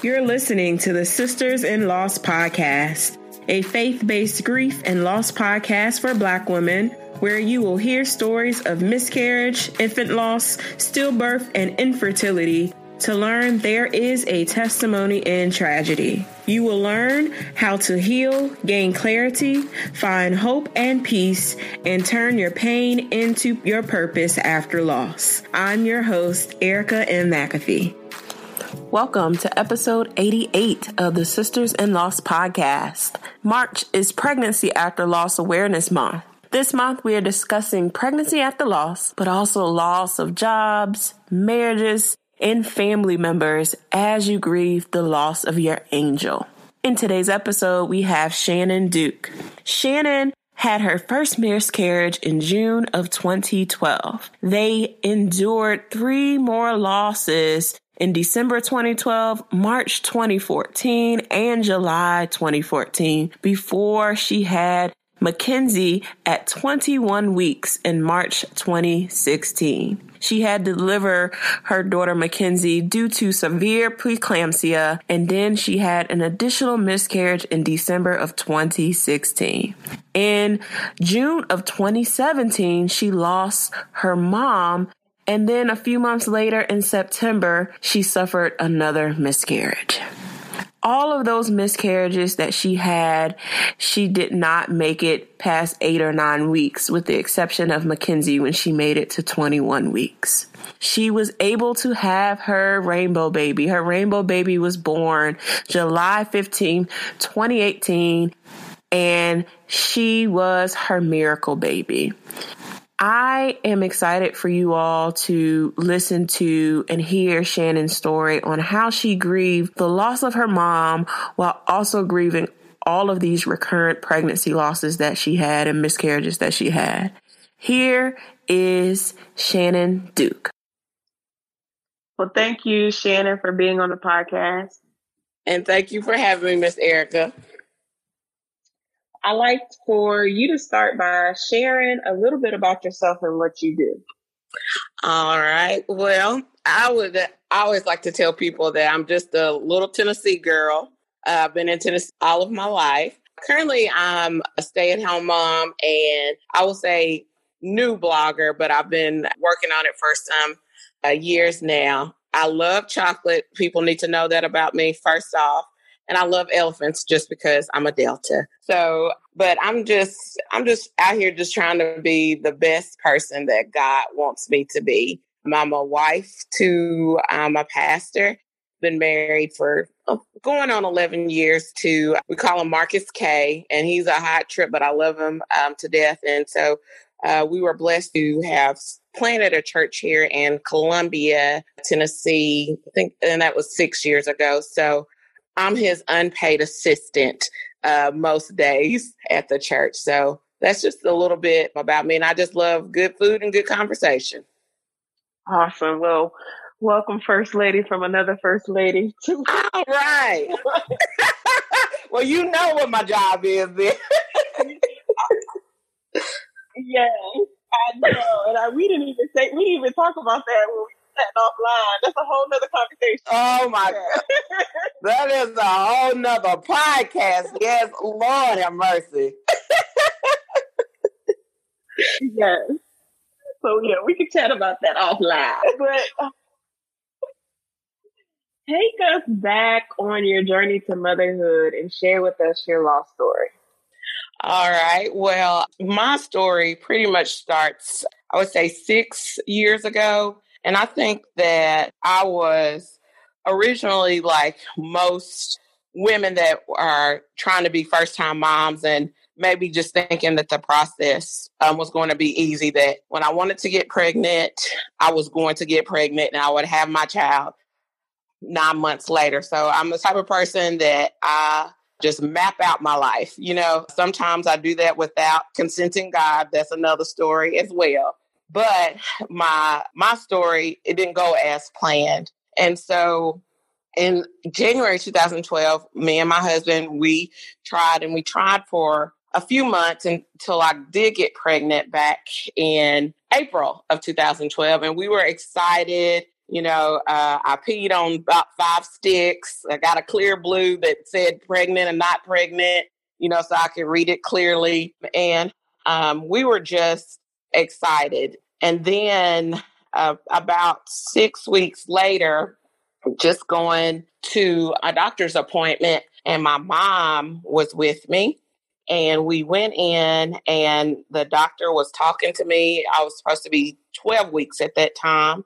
You're listening to the Sisters in Loss podcast, a faith based grief and loss podcast for Black women, where you will hear stories of miscarriage, infant loss, stillbirth, and infertility to learn there is a testimony in tragedy. You will learn how to heal, gain clarity, find hope and peace, and turn your pain into your purpose after loss. I'm your host, Erica M. McAfee. Welcome to episode 88 of the Sisters in Loss podcast. March is Pregnancy After Loss Awareness Month. This month, we are discussing pregnancy after loss, but also loss of jobs, marriages, and family members as you grieve the loss of your angel. In today's episode, we have Shannon Duke. Shannon had her first miscarriage in June of 2012. They endured three more losses in December 2012, March 2014, and July 2014 before she had Mackenzie at 21 weeks in March 2016. She had to deliver her daughter Mackenzie due to severe preeclampsia, and then she had an additional miscarriage in December of 2016. In June of 2017, she lost her mom and then a few months later in September, she suffered another miscarriage all of those miscarriages that she had, she did not make it past eight or nine weeks, with the exception of Mackenzie when she made it to 21 weeks. She was able to have her rainbow baby. Her rainbow baby was born July 15, 2018, and she was her miracle baby. I am excited for you all to listen to and hear Shannon's story on how she grieved the loss of her mom while also grieving all of these recurrent pregnancy losses that she had and miscarriages that she had. Here is Shannon Duke. Well, thank you, Shannon, for being on the podcast. And thank you for having me, Miss Erica. I like for you to start by sharing a little bit about yourself and what you do. All right. Well, I would I always like to tell people that I'm just a little Tennessee girl. Uh, I've been in Tennessee all of my life. Currently, I'm a stay at home mom and I will say new blogger, but I've been working on it for some uh, years now. I love chocolate. People need to know that about me, first off and I love elephants just because I'm a Delta. So, but I'm just, I'm just out here just trying to be the best person that God wants me to be. I'm a wife to um, a pastor. Been married for oh, going on 11 years to, we call him Marcus K, and he's a hot trip, but I love him um, to death. And so uh, we were blessed to have planted a church here in Columbia, Tennessee. I think, and that was six years ago. So I'm his unpaid assistant uh, most days at the church. So that's just a little bit about me. And I just love good food and good conversation. Awesome. Well, welcome, First Lady, from another First Lady. All right. well, you know what my job is then. yes, I know. And I, we didn't even say, we didn't even talk about that when we offline. That's a whole nother conversation. Oh my God. that is a whole nother podcast. Yes, Lord have mercy. yes. So yeah, we can chat about that offline. But uh, take us back on your journey to motherhood and share with us your lost story. All right. Well, my story pretty much starts, I would say, six years ago. And I think that I was originally like most women that are trying to be first time moms and maybe just thinking that the process um, was going to be easy. That when I wanted to get pregnant, I was going to get pregnant and I would have my child nine months later. So I'm the type of person that I just map out my life. You know, sometimes I do that without consenting God. That's another story as well. But my my story it didn't go as planned. And so in January 2012, me and my husband we tried and we tried for a few months until I did get pregnant back in April of 2012 and we were excited You know, uh, I peed on about five sticks. I got a Clearblue that said pregnant and not pregnant, you know, so I could read it clearly. And um, we were just excited. And then uh, about six weeks later, just going to a doctor's appointment, and my mom was with me. And we went in, and the doctor was talking to me. I was supposed to be 12 weeks at that time.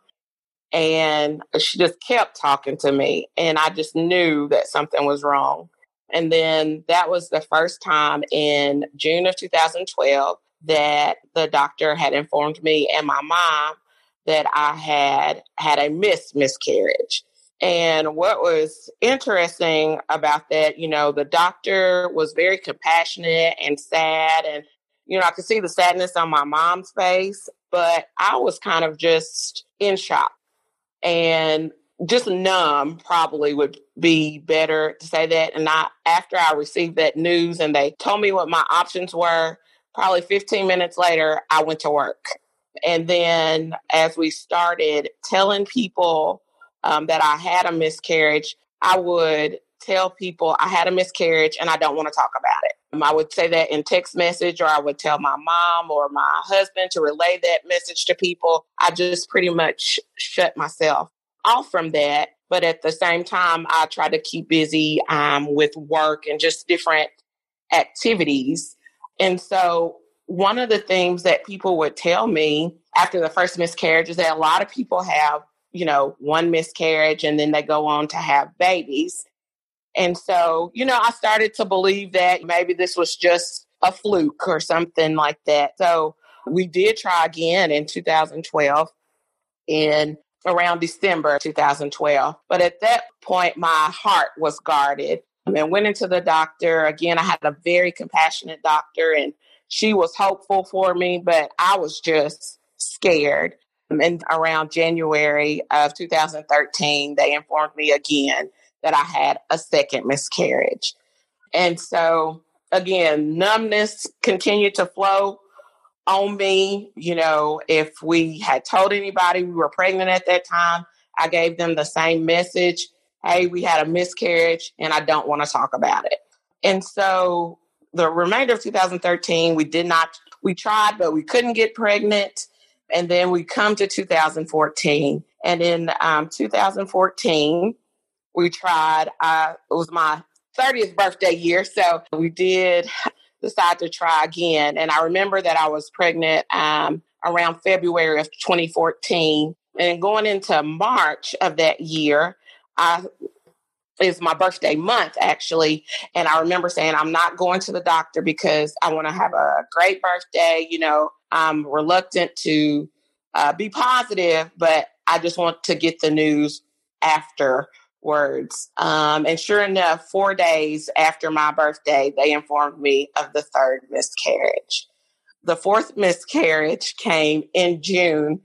And she just kept talking to me. And I just knew that something was wrong. And then that was the first time in June of 2012 that the doctor had informed me and my mom that I had had a miss miscarriage. And what was interesting about that, you know, the doctor was very compassionate and sad. And, you know, I could see the sadness on my mom's face, but I was kind of just in shock and just numb, probably would be better to say that. And I, after I received that news and they told me what my options were, probably 15 minutes later, I went to work. And then as we started telling people, um, that I had a miscarriage, I would tell people I had a miscarriage and I don't want to talk about it. Um, I would say that in text message, or I would tell my mom or my husband to relay that message to people. I just pretty much shut myself off from that. But at the same time, I try to keep busy um, with work and just different activities. And so, one of the things that people would tell me after the first miscarriage is that a lot of people have you know, one miscarriage and then they go on to have babies. And so, you know, I started to believe that maybe this was just a fluke or something like that. So we did try again in 2012 in around December 2012. But at that point, my heart was guarded Um, and went into the doctor. Again, I had a very compassionate doctor and she was hopeful for me, but I was just scared. Um, and around January of 2013, they informed me again that I had a second miscarriage. And so, again, numbness continued to flow on me. You know, if we had told anybody we were pregnant at that time, I gave them the same message hey, we had a miscarriage and I don't want to talk about it. And so, the remainder of 2013, we did not, we tried, but we couldn't get pregnant. And then we come to 2014. And in um, 2014, we tried, uh, it was my 30th birthday year. So we did decide to try again. And I remember that I was pregnant um, around February of 2014. And going into March of that year, I is my birthday month actually and i remember saying i'm not going to the doctor because i want to have a great birthday you know I'm reluctant to uh, be positive, but I just want to get the news afterwards. Um, and sure enough, four days after my birthday, they informed me of the third miscarriage. The fourth miscarriage came in June,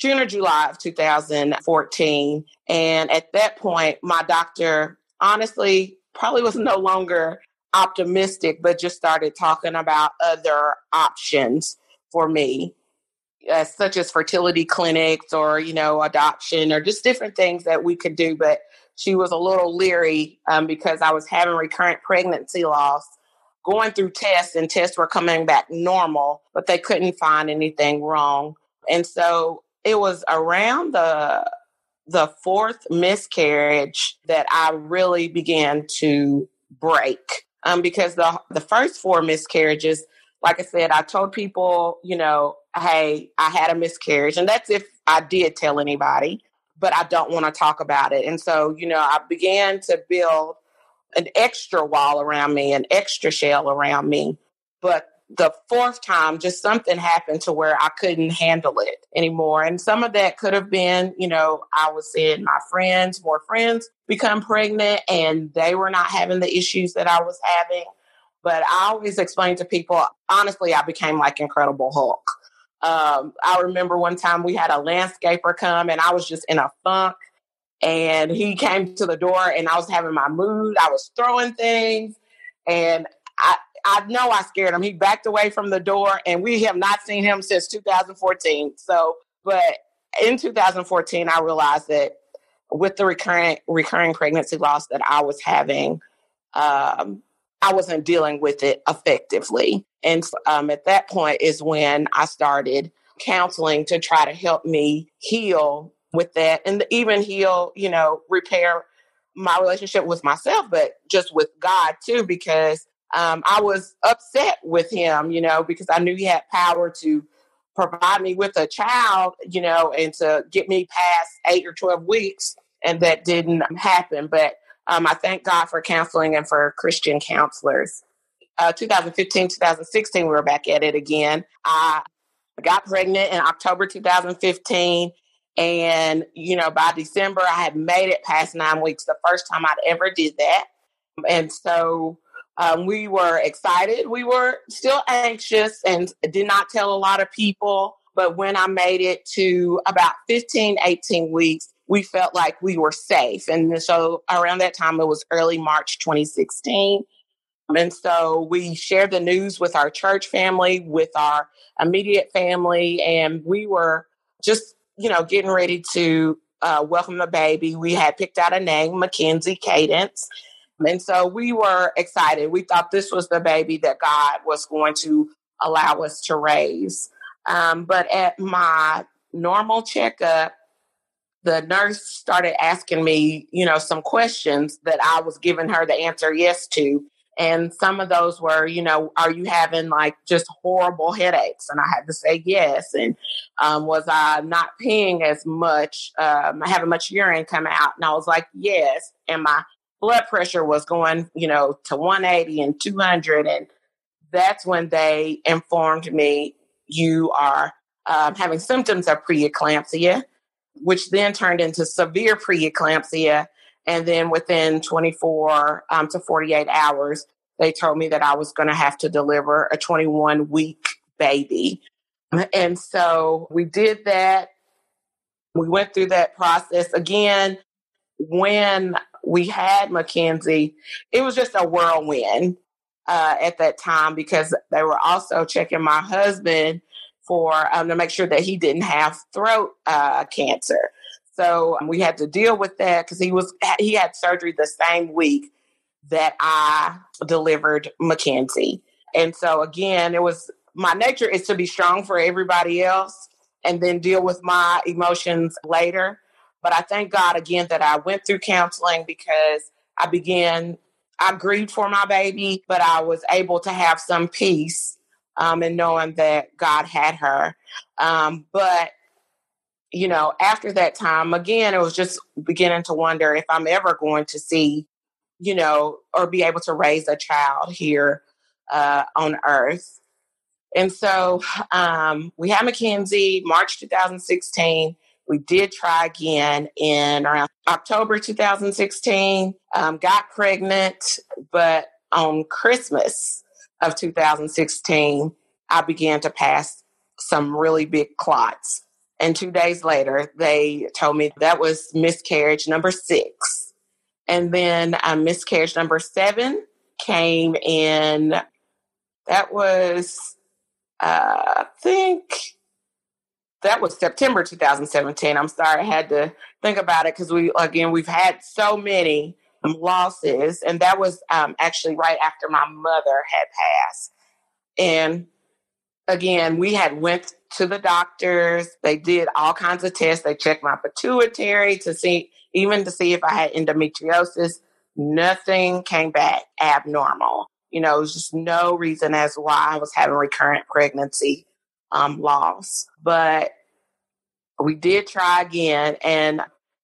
June or July of 2014. And at that point, my doctor honestly probably was no longer optimistic, but just started talking about other options for me, uh, such as fertility clinics or, you know, adoption or just different things that we could do. But she was a little leery um, because I was having recurrent pregnancy loss, going through tests, and tests were coming back normal, but they couldn't find anything wrong. And so it was around the the fourth miscarriage that I really began to break. Um, because the the first four miscarriages, like I said, I told people, you know, hey, I had a miscarriage. And that's if I did tell anybody, but I don't want to talk about it. And so, you know, I began to build an extra wall around me, an extra shell around me. But the fourth time, just something happened to where I couldn't handle it anymore. And some of that could have been, you know, I was seeing my friends, more friends become pregnant, and they were not having the issues that I was having. But I always explain to people, honestly, I became like Incredible Hulk. Um, I remember one time we had a landscaper come and I was just in a funk. And he came to the door and I was having my mood. I was throwing things and I, I know I scared him. He backed away from the door and we have not seen him since 2014. So, but in 2014, I realized that with the recurrent recurring pregnancy loss that I was having, um, I wasn't dealing with it effectively. And um, at that point is when I started counseling to try to help me heal with that and even heal, you know, repair my relationship with myself, but just with God too, because um, I was upset with him, you know, because I knew he had power to provide me with a child, you know, and to get me past eight or 12 weeks. And that didn't happen. But um, I thank God for counseling and for Christian counselors. Uh, 2015, 2016, we were back at it again. I got pregnant in October 2015. And, you know, by December, I had made it past nine weeks, the first time I'd ever did that. And so um, we were excited. We were still anxious and did not tell a lot of people. But when I made it to about 15, 18 weeks, we felt like we were safe. And so around that time, it was early March 2016. And so we shared the news with our church family, with our immediate family, and we were just, you know, getting ready to uh, welcome the baby. We had picked out a name, Mackenzie Cadence. And so we were excited. We thought this was the baby that God was going to allow us to raise. Um, but at my normal checkup, the nurse started asking me, you know, some questions that I was giving her the answer yes to. And some of those were, you know, are you having like just horrible headaches? And I had to say yes. And um, was I not peeing as much, um, having much urine come out? And I was like, yes. And my blood pressure was going, you know, to 180 and 200. And that's when they informed me you are um, having symptoms of preeclampsia, which then turned into severe preeclampsia. And then within 24 um, to 48 hours, they told me that I was going to have to deliver a 21 week baby. And so we did that. We went through that process again. When we had Mackenzie, it was just a whirlwind uh, at that time because they were also checking my husband for um, to make sure that he didn't have throat uh, cancer. So um, we had to deal with that because he was he had surgery the same week that I delivered Mackenzie. And so again, it was my nature is to be strong for everybody else and then deal with my emotions later. But I thank God again that I went through counseling because I began, I grieved for my baby, but I was able to have some peace um, in knowing that God had her. Um, but, you know, after that time, again, it was just beginning to wonder if I'm ever going to see, you know, or be able to raise a child here uh, on earth. And so um, we had Mackenzie, March 2016. We did try again in around October 2016, um, got pregnant, but on Christmas of 2016, I began to pass some really big clots. And two days later, they told me that was miscarriage number six. And then uh, miscarriage number seven came in, that was, uh, I think, that was September 2017. I'm sorry, I had to think about it because we, again, we've had so many losses. And that was um, actually right after my mother had passed. And again, we had went to the doctors. They did all kinds of tests. They checked my pituitary to see, even to see if I had endometriosis. Nothing came back abnormal. You know, was just no reason as why I was having recurrent pregnancy um, loss. But we did try again, and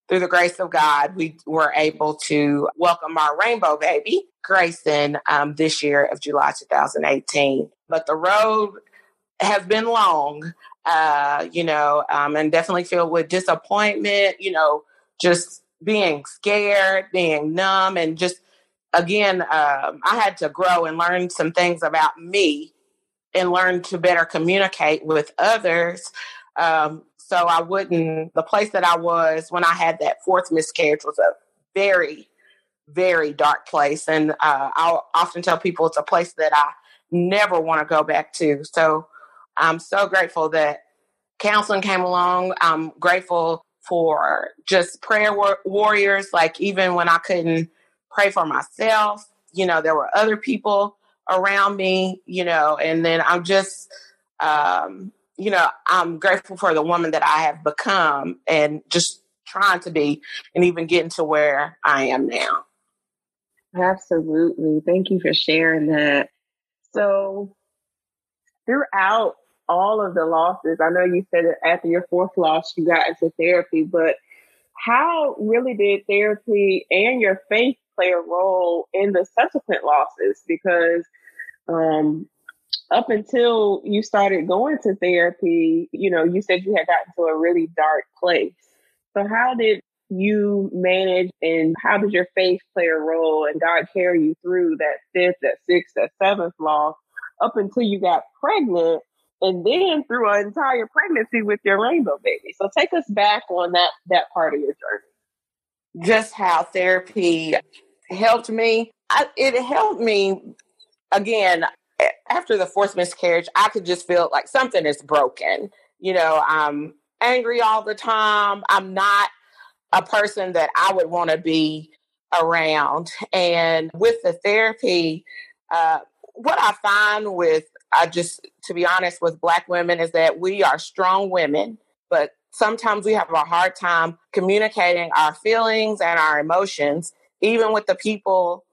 through the grace of God, we were able to welcome our rainbow baby, Grayson, um, this year of July 2018. But the road has been long, uh, you know, um, and definitely filled with disappointment, you know, just being scared, being numb, and just again, um, I had to grow and learn some things about me and learn to better communicate with others. Um, so I wouldn't, the place that I was when I had that fourth miscarriage was a very, very dark place. And uh, I'll often tell people it's a place that I never want to go back to. So I'm so grateful that counseling came along. I'm grateful for just prayer war- warriors. Like even when I couldn't pray for myself, you know, there were other people around me, you know, and then I'm just, um, you know, I'm grateful for the woman that I have become and just trying to be and even getting to where I am now. Absolutely. Thank you for sharing that. So, throughout all of the losses, I know you said that after your fourth loss, you got into therapy, but how really did therapy and your faith play a role in the subsequent losses? Because um, up until you started going to therapy, you know, you said you had gotten to a really dark place. So, how did you manage and how did your faith play a role and God carry you through that fifth, that sixth, that seventh loss up until you got pregnant and then through an entire pregnancy with your rainbow baby. So take us back on that that part of your journey. Just how therapy helped me. I, it helped me again after the fourth miscarriage. I could just feel like something is broken. You know, I'm angry all the time. I'm not a person that I would want to be around. And with the therapy, uh, what I find with, I just, to be honest, with Black women is that we are strong women, but sometimes we have a hard time communicating our feelings and our emotions, even with the people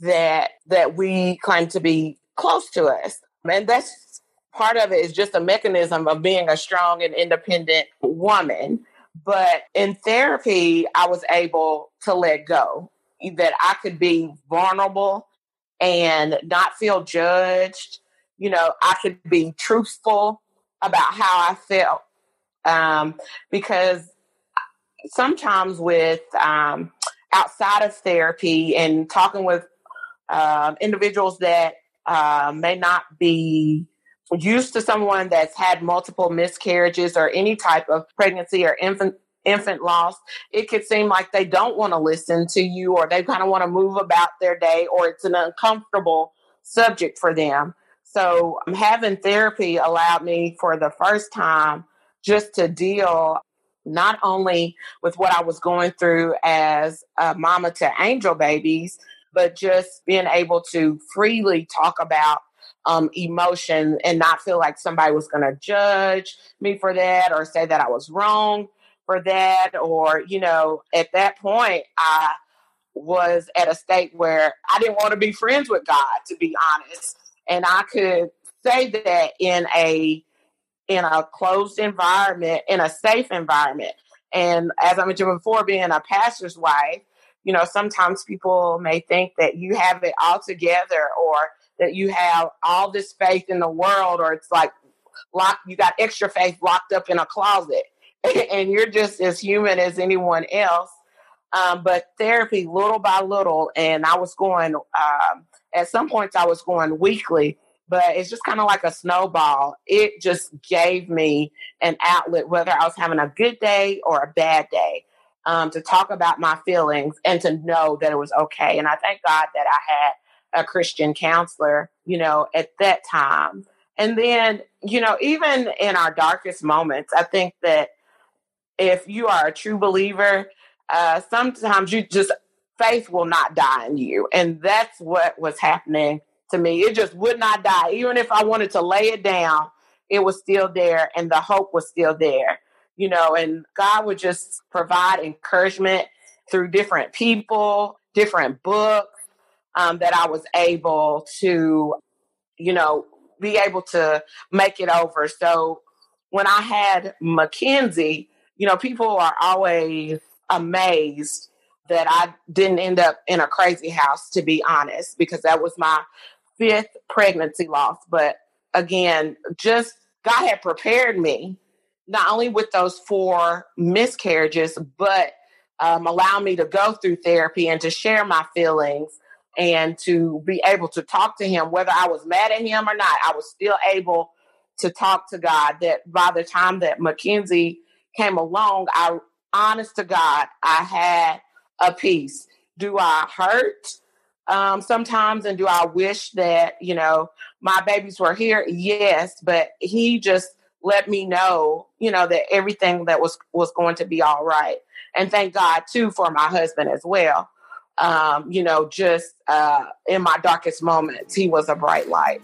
that that we claim to be close to us. And that's part of it is just a mechanism of being a strong and independent woman. But in therapy, I was able to let go, that I could be vulnerable and not feel judged. You know, I could be truthful about how I felt. Um, because sometimes with um, outside of therapy and talking with um, individuals that uh, may not be used to someone that's had multiple miscarriages or any type of pregnancy or infant infant loss, it could seem like they don't want to listen to you or they kind of want to move about their day or it's an uncomfortable subject for them. So um, having therapy allowed me for the first time just to deal not only with what I was going through as a mama to angel babies, but just being able to freely talk about um, emotion and not feel like somebody was going to judge me for that or say that I was wrong for that. Or, you know, at that point, I was at a state where I didn't want to be friends with God, to be honest. And I could say that in a in a closed environment, in a safe environment. And as I mentioned before, being a pastor's wife, you know, sometimes people may think that you have it all together or that you have all this faith in the world, or it's like locked, you got extra faith locked up in a closet, and you're just as human as anyone else. Um, but therapy, little by little, and I was going. Um, at some points, I was going weekly, but it's just kind of like a snowball. It just gave me an outlet, whether I was having a good day or a bad day, um, to talk about my feelings and to know that it was okay. And I thank God that I had a Christian counselor, you know, at that time. And then, you know, even in our darkest moments, I think that if you are a true believer, uh, sometimes you just, faith will not die in you. And that's what was happening to me. It just would not die. Even if I wanted to lay it down, it was still there and the hope was still there, you know, and God would just provide encouragement through different people, different books, um, that I was able to, you know, be able to make it over. So when I had Mackenzie, you know, people are always amazed that I didn't end up in a crazy house, to be honest, because that was my fifth pregnancy loss. But again, just God had prepared me not only with those four miscarriages, but um, allow me to go through therapy and to share my feelings and to be able to talk to him, whether I was mad at him or not, I was still able to talk to God. That by the time that Mackenzie came along, I honest to God, I had a peace. Do I hurt um, sometimes, and do I wish that you know my babies were here? Yes, but he just let me know, you know, that everything that was was going to be all right. And thank God too for my husband as well. Um, you know, just uh, in my darkest moments, he was a bright light.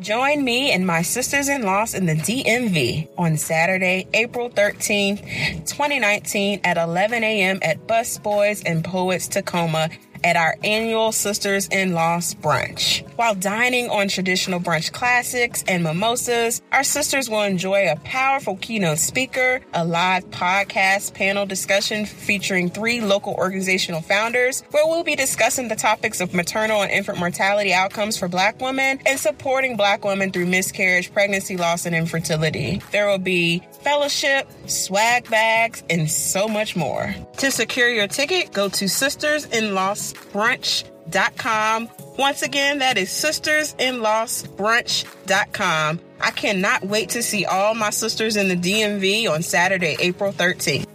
Join me and my sisters in loss in the DMV on Saturday, April 13th, 2019 at 11 a.m. at Busboys and Poets Takoma at our annual Sisters in Loss brunch. While dining on traditional brunch classics and mimosas, our sisters will enjoy a powerful keynote speaker, a live podcast panel discussion featuring three local organizational founders, where we'll be discussing the topics of maternal and infant mortality outcomes for Black women and supporting Black women through miscarriage, pregnancy loss, and infertility. There will be fellowship, swag bags, and so much more. To secure your ticket, go to Sisters in Loss sistersinlossbrunch.com. Once again, that is sistersinlossbrunch.com. I cannot wait to see all my sisters in the DMV on Saturday, April 13th.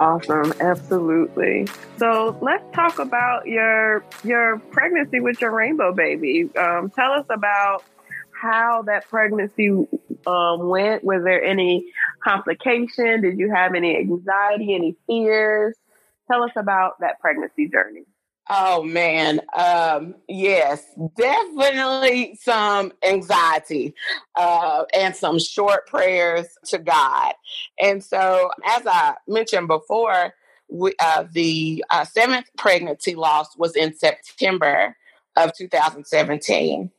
Awesome, absolutely. So let's talk about your your pregnancy with your rainbow baby. Um, tell us about how that pregnancy um, went. Was there any complication? Did you have any anxiety, any fears? Tell us about that pregnancy journey. Oh man, um, yes, definitely some anxiety uh, and some short prayers to God. And so, as I mentioned before, we, uh, the uh, seventh pregnancy loss was in September of 2017.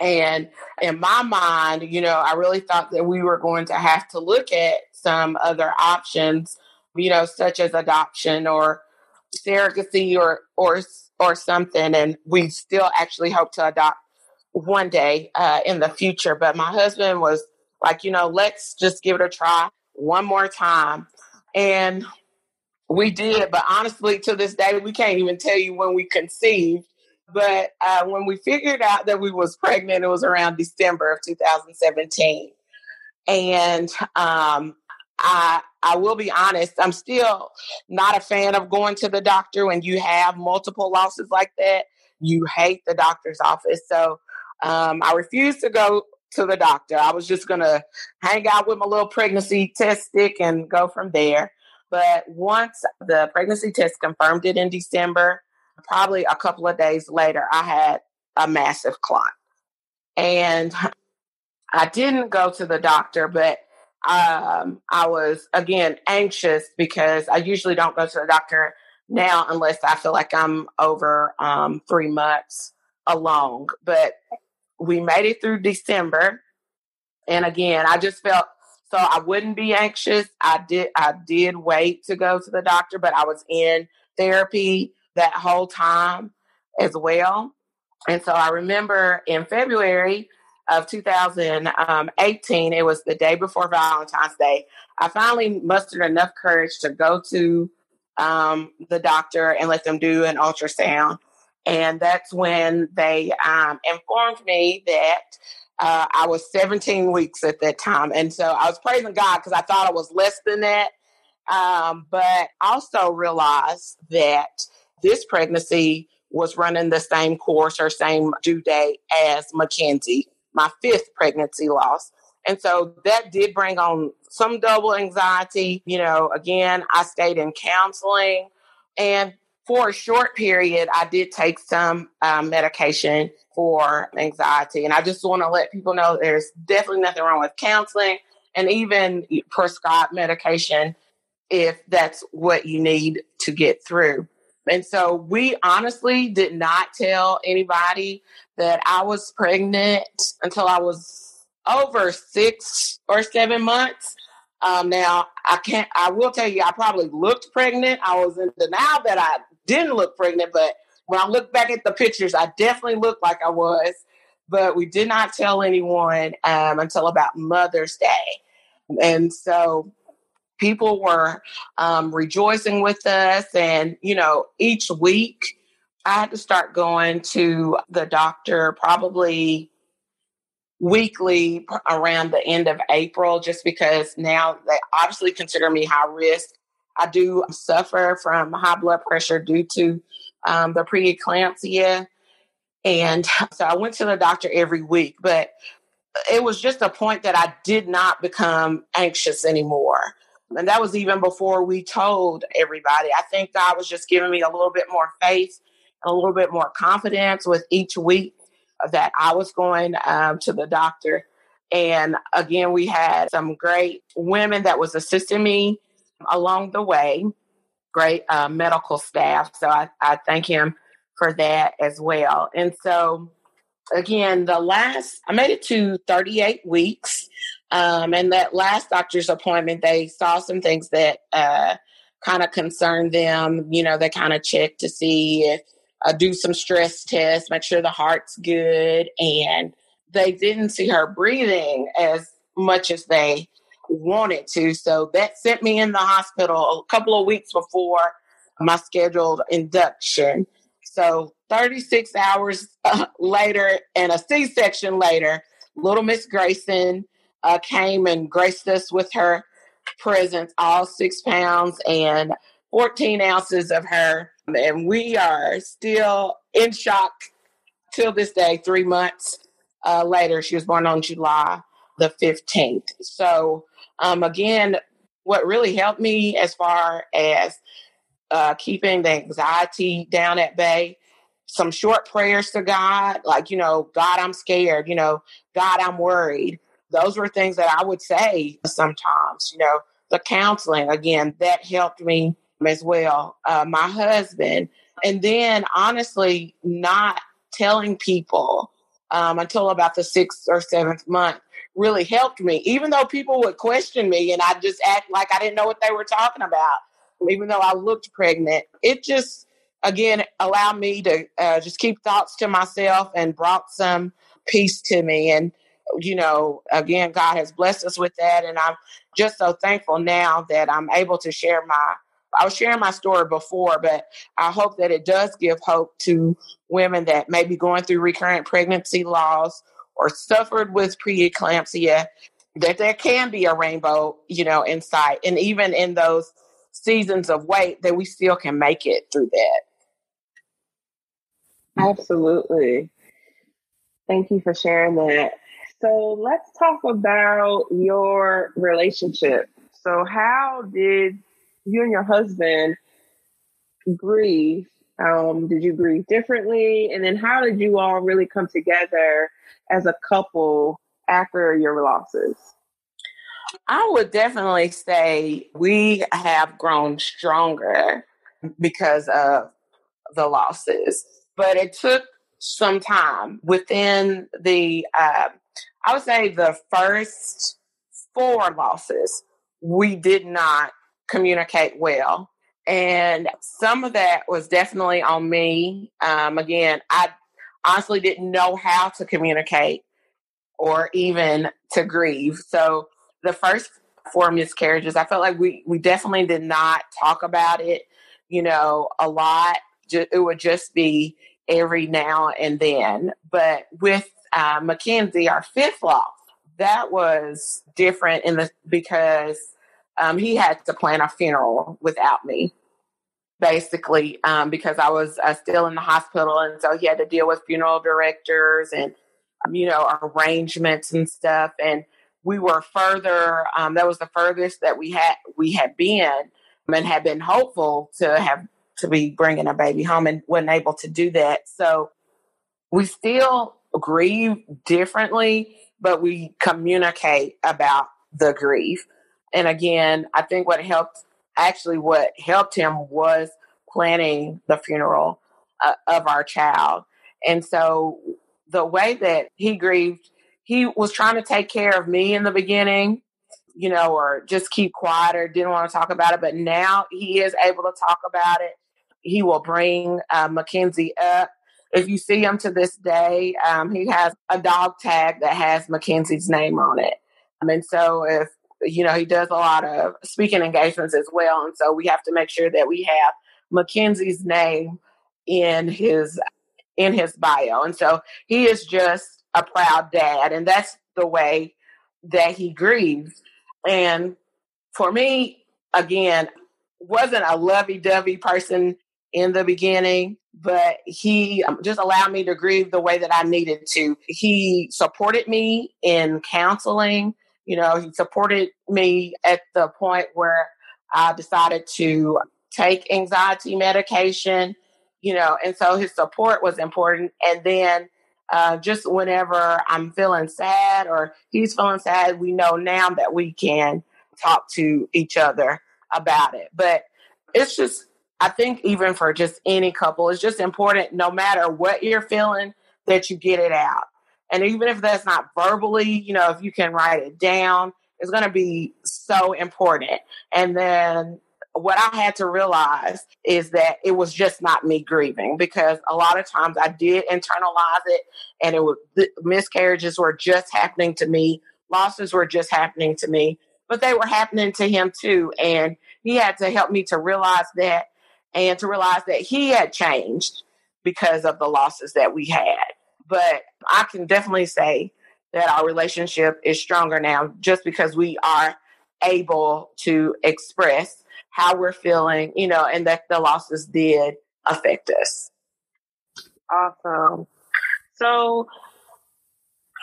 And in my mind, you know, I really thought that we were going to have to look at some other options, you know, such as adoption or surrogacy or or or something. And we still actually hope to adopt one day uh, in the future. But my husband was like, you know, let's just give it a try one more time. And we did, but honestly, to this day, we can't even tell you when we conceived but uh, when we figured out that we was pregnant, it was around December of 2017. And um, I I will be honest, I'm still not a fan of going to the doctor when you have multiple losses like that. You hate the doctor's office. So um, I refused to go to the doctor. I was just going to hang out with my little pregnancy test stick and go from there. But once the pregnancy test confirmed it in December, probably a couple of days later, I had a massive clot. And I didn't go to the doctor, but um, I was again anxious because I usually don't go to the doctor now unless I feel like I'm over um, three months along. But we made it through December, and again, I just felt so I wouldn't be anxious. I did I did wait to go to the doctor, but I was in therapy that whole time as well. And so I remember in February of 2018, it was the day before Valentine's Day. I finally mustered enough courage to go to um, the doctor and let them do an ultrasound. And that's when they um, informed me that uh, I was 17 weeks at that time. And so I was praising God because I thought I was less than that. Um, but also realized that this pregnancy was running the same course or same due date as Mackenzie, my fifth pregnancy loss. And so that did bring on some double anxiety. You know, again, I stayed in counseling. And for a short period, I did take some um, medication for anxiety. And I just want to let people know there's definitely nothing wrong with counseling and even prescribed medication if that's what you need to get through. And so we honestly did not tell anybody that I was pregnant until I was over six or seven months. Um, now I can't. I will tell you, I probably looked pregnant. I was in denial that I didn't look pregnant, but when I look back at the pictures, I definitely looked like I was. But we did not tell anyone um, until about Mother's Day, and so people were um, rejoicing with us. And, you know, each week I had to start going to the doctor probably weekly around the end of April, just because now they obviously consider me high risk. I do suffer from high blood pressure due to um, the preeclampsia. And so I went to the doctor every week, but it was just a point that I did not become anxious anymore. And that was even before we told everybody. I think God was just giving me a little bit more faith and a little bit more confidence with each week that I was going um, to the doctor. And again, we had some great women that was assisting me along the way, great uh, medical staff. So I, I thank him for that as well. And so, again, the last, I made it to 38 weeks. Um, and that last doctor's appointment, they saw some things that uh, kind of concerned them. You know, they kind of checked to see if, uh, do some stress tests, make sure the heart's good. And they didn't see her breathing as much as they wanted to. So that sent me in the hospital a couple of weeks before my scheduled induction. So 36 hours uh, later and a C section later, little Miss Grayson uh, came and graced us with her presence, all six pounds and 14 ounces of her. And we are still in shock till this day, three months uh, later. She was born on July the 15th. So, um, again, what really helped me as far as uh, keeping the anxiety down at bay, some short prayers to God, like, you know, God, I'm scared, you know, God, I'm worried. Those were things that I would say sometimes, you know, the counseling, again, that helped me as well. Uh, my husband, and then honestly, not telling people um, until about the sixth or seventh month really helped me. Even though people would question me and I just act like I didn't know what they were talking about, even though I looked pregnant, it just again allowed me to uh, just keep thoughts to myself and brought some peace to me. And you know, again, God has blessed us with that, and I'm just so thankful now that I'm able to share my I was sharing my story before, but I hope that it does give hope to women that may be going through recurrent pregnancy loss or suffered with preeclampsia, that there can be a rainbow, you know, in sight. And even in those seasons of wait, that we still can make it through that. Absolutely. Thank you for sharing that. So let's talk about your relationship. So, how did you and your husband grieve? Um, did you grieve differently? And then how did you all really come together as a couple after your losses? I would definitely say we have grown stronger because of the losses, but it took some time within the, uh, I would say the first four losses, we did not communicate well. And some of that was definitely on me. Um, again, I honestly didn't know how to communicate or even to grieve. So the first four miscarriages, I felt like we, we definitely did not talk about it, you know, a lot. It would just be every now and then. But with uh, Mackenzie, our fifth loss, that was different in the because um, he had to plan a funeral without me, basically, um, because I was uh, still in the hospital, and so he had to deal with funeral directors and um, you know arrangements and stuff. And we were further. Um, that was the furthest that we had we had been, and had been hopeful to have to be bringing a baby home, and wasn't able to do that. So we still grieve differently, but we communicate about the grief. And again, I think what helped, actually, what helped him was planning the funeral uh, of our child. And so the way that he grieved, he was trying to take care of me in the beginning, you know, or just keep quiet or didn't want to talk about it. But now he is able to talk about it. He will bring uh, Mackenzie up. If you see him to this day, um, he has a dog tag that has Mackenzie's name on it. and so if you know, he does a lot of speaking engagements as well. And so we have to make sure that we have Mackenzie's name in his in his bio. And so he is just a proud dad. And that's the way that he grieves. And for me, again, wasn't a lovey dovey person in the beginning, but he um, just allowed me to grieve the way that I needed to. He supported me in counseling. You know, he supported me at the point where I decided to take anxiety medication, you know, and so his support was important. And then uh, just whenever I'm feeling sad or he's feeling sad, we know now that we can talk to each other about it. But it's just, I think, even for just any couple, it's just important no matter what you're feeling that you get it out. And even if that's not verbally, you know, if you can write it down, it's going to be so important. And then what I had to realize is that it was just not me grieving because a lot of times I did internalize it and it was miscarriages were just happening to me, losses were just happening to me, but they were happening to him too. And he had to help me to realize that and to realize that he had changed because of the losses that we had. But I can definitely say that our relationship is stronger now just because we are able to express how we're feeling, you know, and that the losses did affect us. Awesome. So,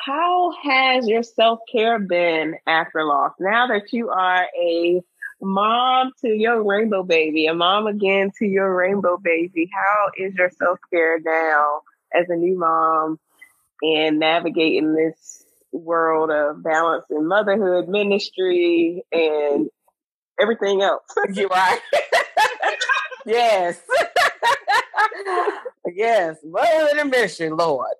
how has your self care been after loss? Now that you are a mom to your rainbow baby, a mom again to your rainbow baby, how is your self care now as a new mom and navigating this world of balance in motherhood, ministry, and everything else. you right. yes. yes. Mother and mission, Lord.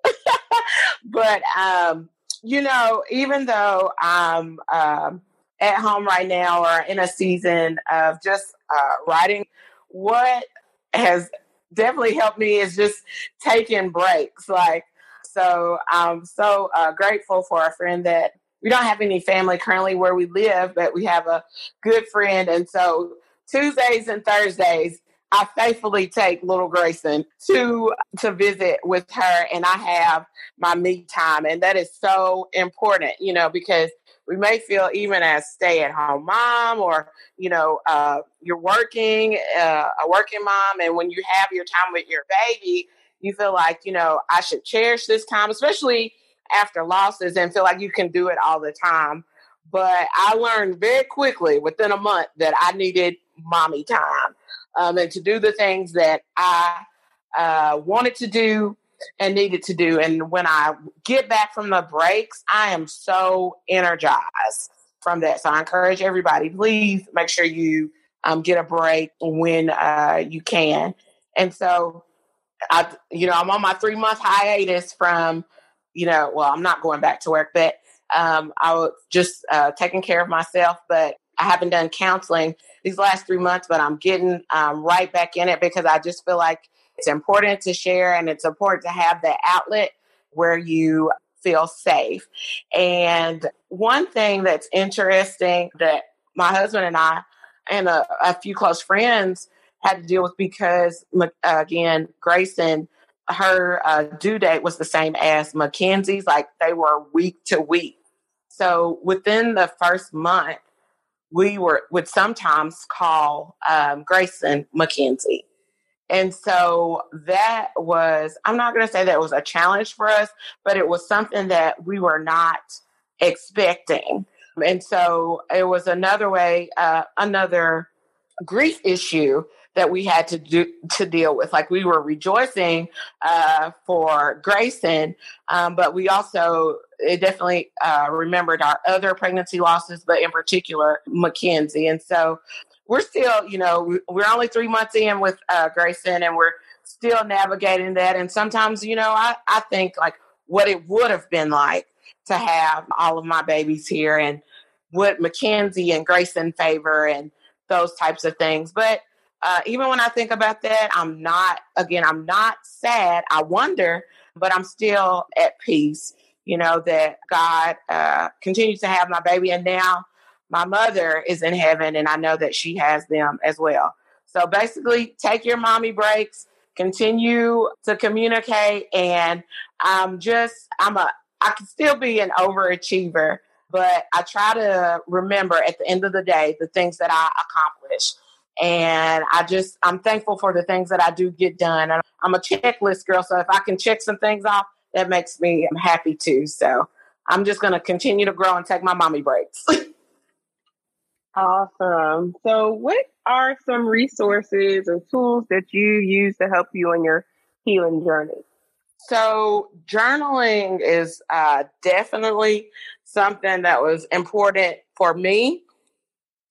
but um, you know, even though I'm um, at home right now or in a season of just uh, writing, what has definitely helped me is just taking breaks. Like, so I'm so uh, grateful for a friend that we don't have any family currently where we live, but we have a good friend. And so Tuesdays and Thursdays, I faithfully take little Grayson to to visit with her and I have my me time and that is so important, you know, because we may feel even as stay at home mom or you know uh, you're working uh, a working mom and when you have your time with your baby you feel like you know i should cherish this time especially after losses and feel like you can do it all the time. But I learned very quickly within a month that I needed mommy time um, and to do the things that I uh, wanted to do and needed to do. And when I get back from the breaks, I am so energized from that. So I encourage everybody, please make sure you um, get a break when uh, you can. And so I, you know, I'm on my three month hiatus from you know, well, I'm not going back to work, but um, I was just uh, taking care of myself. But I haven't done counseling these last three months, but I'm getting um, right back in it because I just feel like it's important to share and it's important to have that outlet where you feel safe. And one thing that's interesting that my husband and I and a, a few close friends had to deal with because, again, Grayson her uh, due date was the same as Mackenzie's, like they were week to week. So within the first month, we were would sometimes call um, Grayson Mackenzie. And so that was, I'm not going to say that was a challenge for us, but it was something that we were not expecting. And so it was another way, uh, another grief issue that we had to do to deal with. Like we were rejoicing uh, for Grayson, um, but we also it definitely uh, remembered our other pregnancy losses, but in particular Mackenzie. And so we're still, you know, we're only three months in with uh, Grayson, and we're still navigating that. And sometimes, you know, I I think like what it would have been like to have all of my babies here and what Mackenzie and Grayson favor and those types of things. But uh, even when I think about that, I'm not, again, I'm not sad. I wonder, but I'm still at peace, you know, that God uh, continues to have my baby. And now my mother is in heaven, and I know that she has them as well. So basically, take your mommy breaks, continue to communicate. And I'm just, I'm a, I can still be an overachiever, but I try to remember at the end of the day the things that I accomplish And I just, I'm thankful for the things that I do get done. And I'm a checklist girl. So if I can check some things off, that makes me happy too. So I'm just going to continue to grow and take my mommy breaks. awesome. So, what are some resources or tools that you use to help you on your healing journey? So, journaling is uh, definitely something that was important for me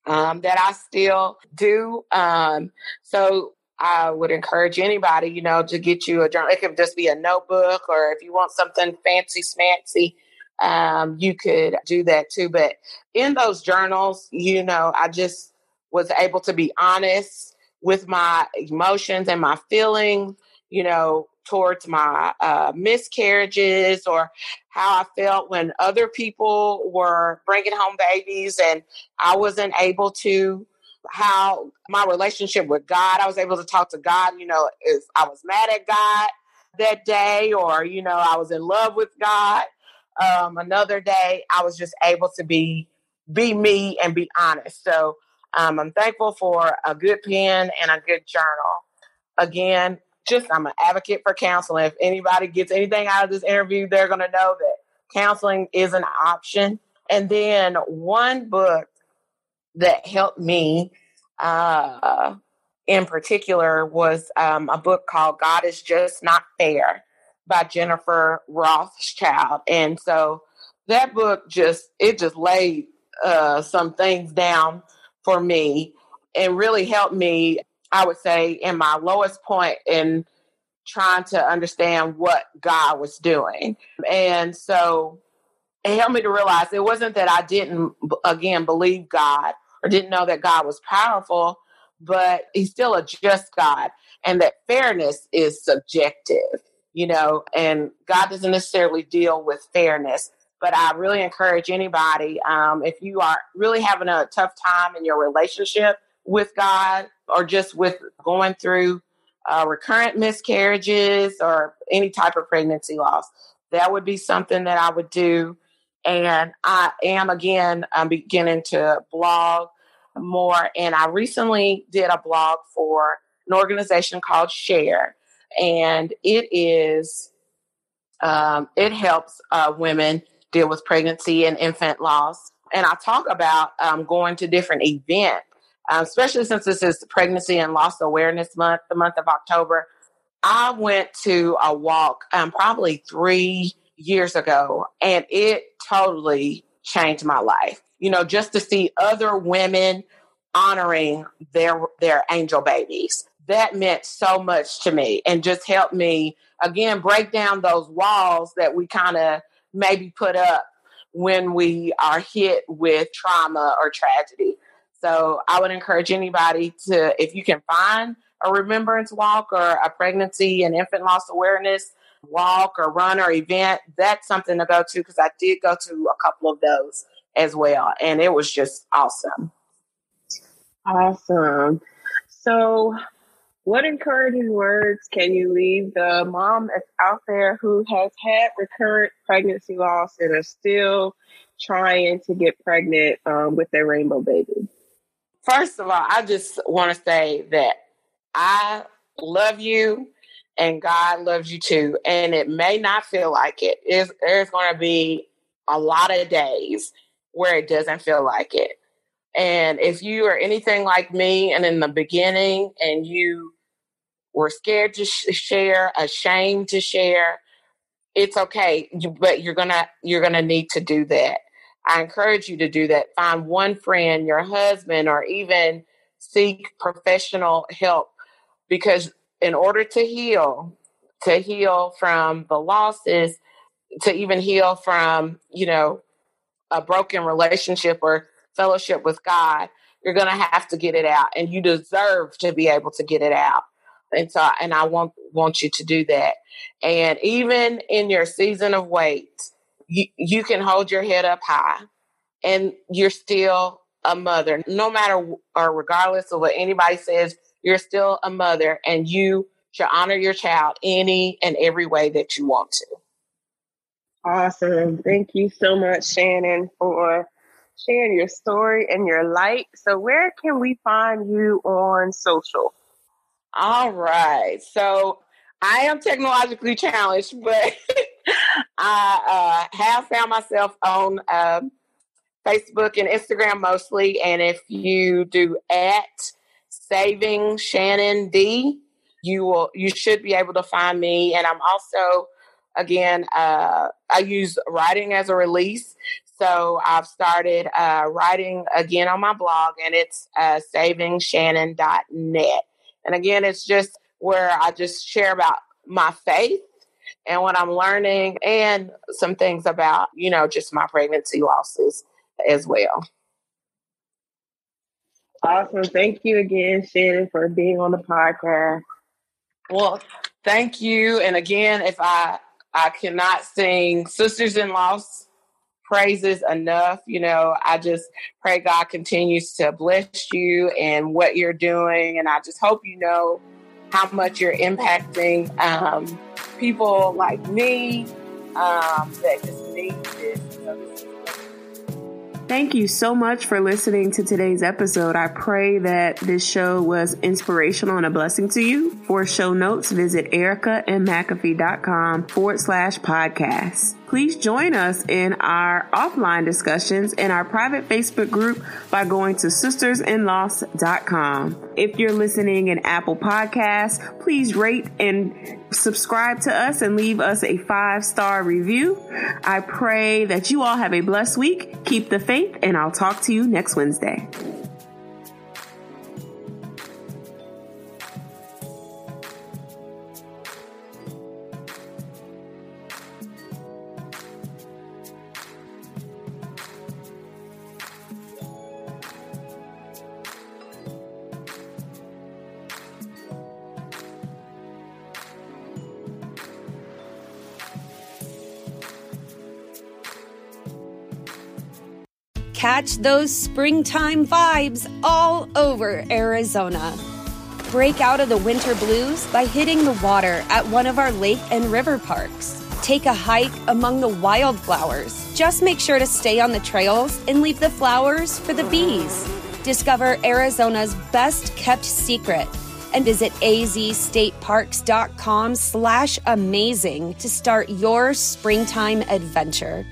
um, that I still do. Um, so, I would encourage anybody, you know, to get you a journal. It could just be a notebook, or if you want something fancy, smancy, um, you could do that too. But in those journals, you know, I just was able to be honest with my emotions and my feelings, you know, towards my uh, miscarriages or how I felt when other people were bringing home babies and I wasn't able to how my relationship with God, I was able to talk to God, you know, if I was mad at God that day or, you know, I was in love with God. Um, another day, I was just able to be be me and be honest. So um, I'm thankful for a good pen and a good journal. Again, just I'm an advocate for counseling. If anybody gets anything out of this interview, they're going to know that counseling is an option. And then one book that helped me uh, in particular was um, a book called God is Just Not Fair by Jennifer Rothschild. And so that book just, it just laid uh, some things down for me and really helped me, I would say, in my lowest point in trying to understand what God was doing. And so it helped me to realize it wasn't that I didn't, again, believe God or didn't know that God was powerful, but he's still a just God and that fairness is subjective, you know, and God doesn't necessarily deal with fairness. But I really encourage anybody, um, if you are really having a tough time in your relationship with God or just with going through uh, recurrent miscarriages or any type of pregnancy loss, that would be something that I would do and I am again I'm beginning to blog more and I recently did a blog for an organization called Share and it is um, it helps uh, women deal with pregnancy and infant loss and I talk about um, going to different events um, especially since this is pregnancy and loss awareness month the month of October I went to a walk um, probably three years ago, and it totally changed my life. You know, just to see other women honoring their their angel babies. That meant so much to me and just helped me again break down those walls that we kind of maybe put up when we are hit with trauma or tragedy. So I would encourage anybody to, if you can find a remembrance walk or a pregnancy and infant loss awareness walk or run or event, that's something to go to because I did go to a couple of those as well. And it was just awesome. Awesome. So, what encouraging words can you leave the mom that's out there who has had recurrent pregnancy loss and are still trying to get pregnant um, with their rainbow baby? First of all, I just want to say that I love you and God loves you too. And it may not feel like it. It's, there's going to be a lot of days where it doesn't feel like it. And if you are anything like me and in the beginning and you were scared to sh- share, ashamed to share, it's okay, but you're going to you're going to need to do that. I encourage you to do that. Find one friend, your husband or even seek professional help because in order to heal, to heal from the losses, to even heal from, you know, a broken relationship or fellowship with God, you're going to have to get it out and you deserve to be able to get it out. And so, and I want, want you to do that. And even in your season of wait, you, you can hold your head up high and you're still a mother, no matter or regardless of what anybody says, you're still a mother and you should honor your child any and every way that you want to. Awesome. Thank you so much, Shannon, for sharing your story and your light. So, where can we find you on social? All right. So, I am technologically challenged, but I uh, have found myself on uh, Facebook and Instagram mostly. And if you do at Saving Shannon D, you will you should be able to find me. And I'm also again uh, I use writing as a release. So I've started uh, writing again on my blog, and it's uh, savingshannon.net. And again, it's just where I just share about my faith and what I'm learning and some things about, you know, just my pregnancy losses as well. Awesome. Thank you again, Shannon, for being on the podcast. Well, thank you. And again, if I I cannot sing Sisters in Loss praises enough, you know, I just pray God continues to bless you and what you're doing. And I just hope you know how much you're impacting um, people like me um, that just need this. Thank you so much for listening to today's episode. I pray that this show was inspirational and a blessing to you. For show notes, visit ericaandmcafee.com forward slash podcast. Please join us in our offline discussions in our private Facebook group by going to sistersinloss.com. If you're listening in Apple Podcasts, please rate and subscribe to us and leave us a five star review. I pray that you all have a blessed week. Keep the faith, and I'll talk to you next Wednesday. Catch those springtime vibes all over Arizona. Break out of the winter blues by hitting the water at one of our lake and river parks. Take a hike among the wildflowers. Just make sure to stay on the trails and leave the flowers for the bees. Discover Arizona's best kept secret and visit azstateparks.com slash amazing to start your springtime adventure.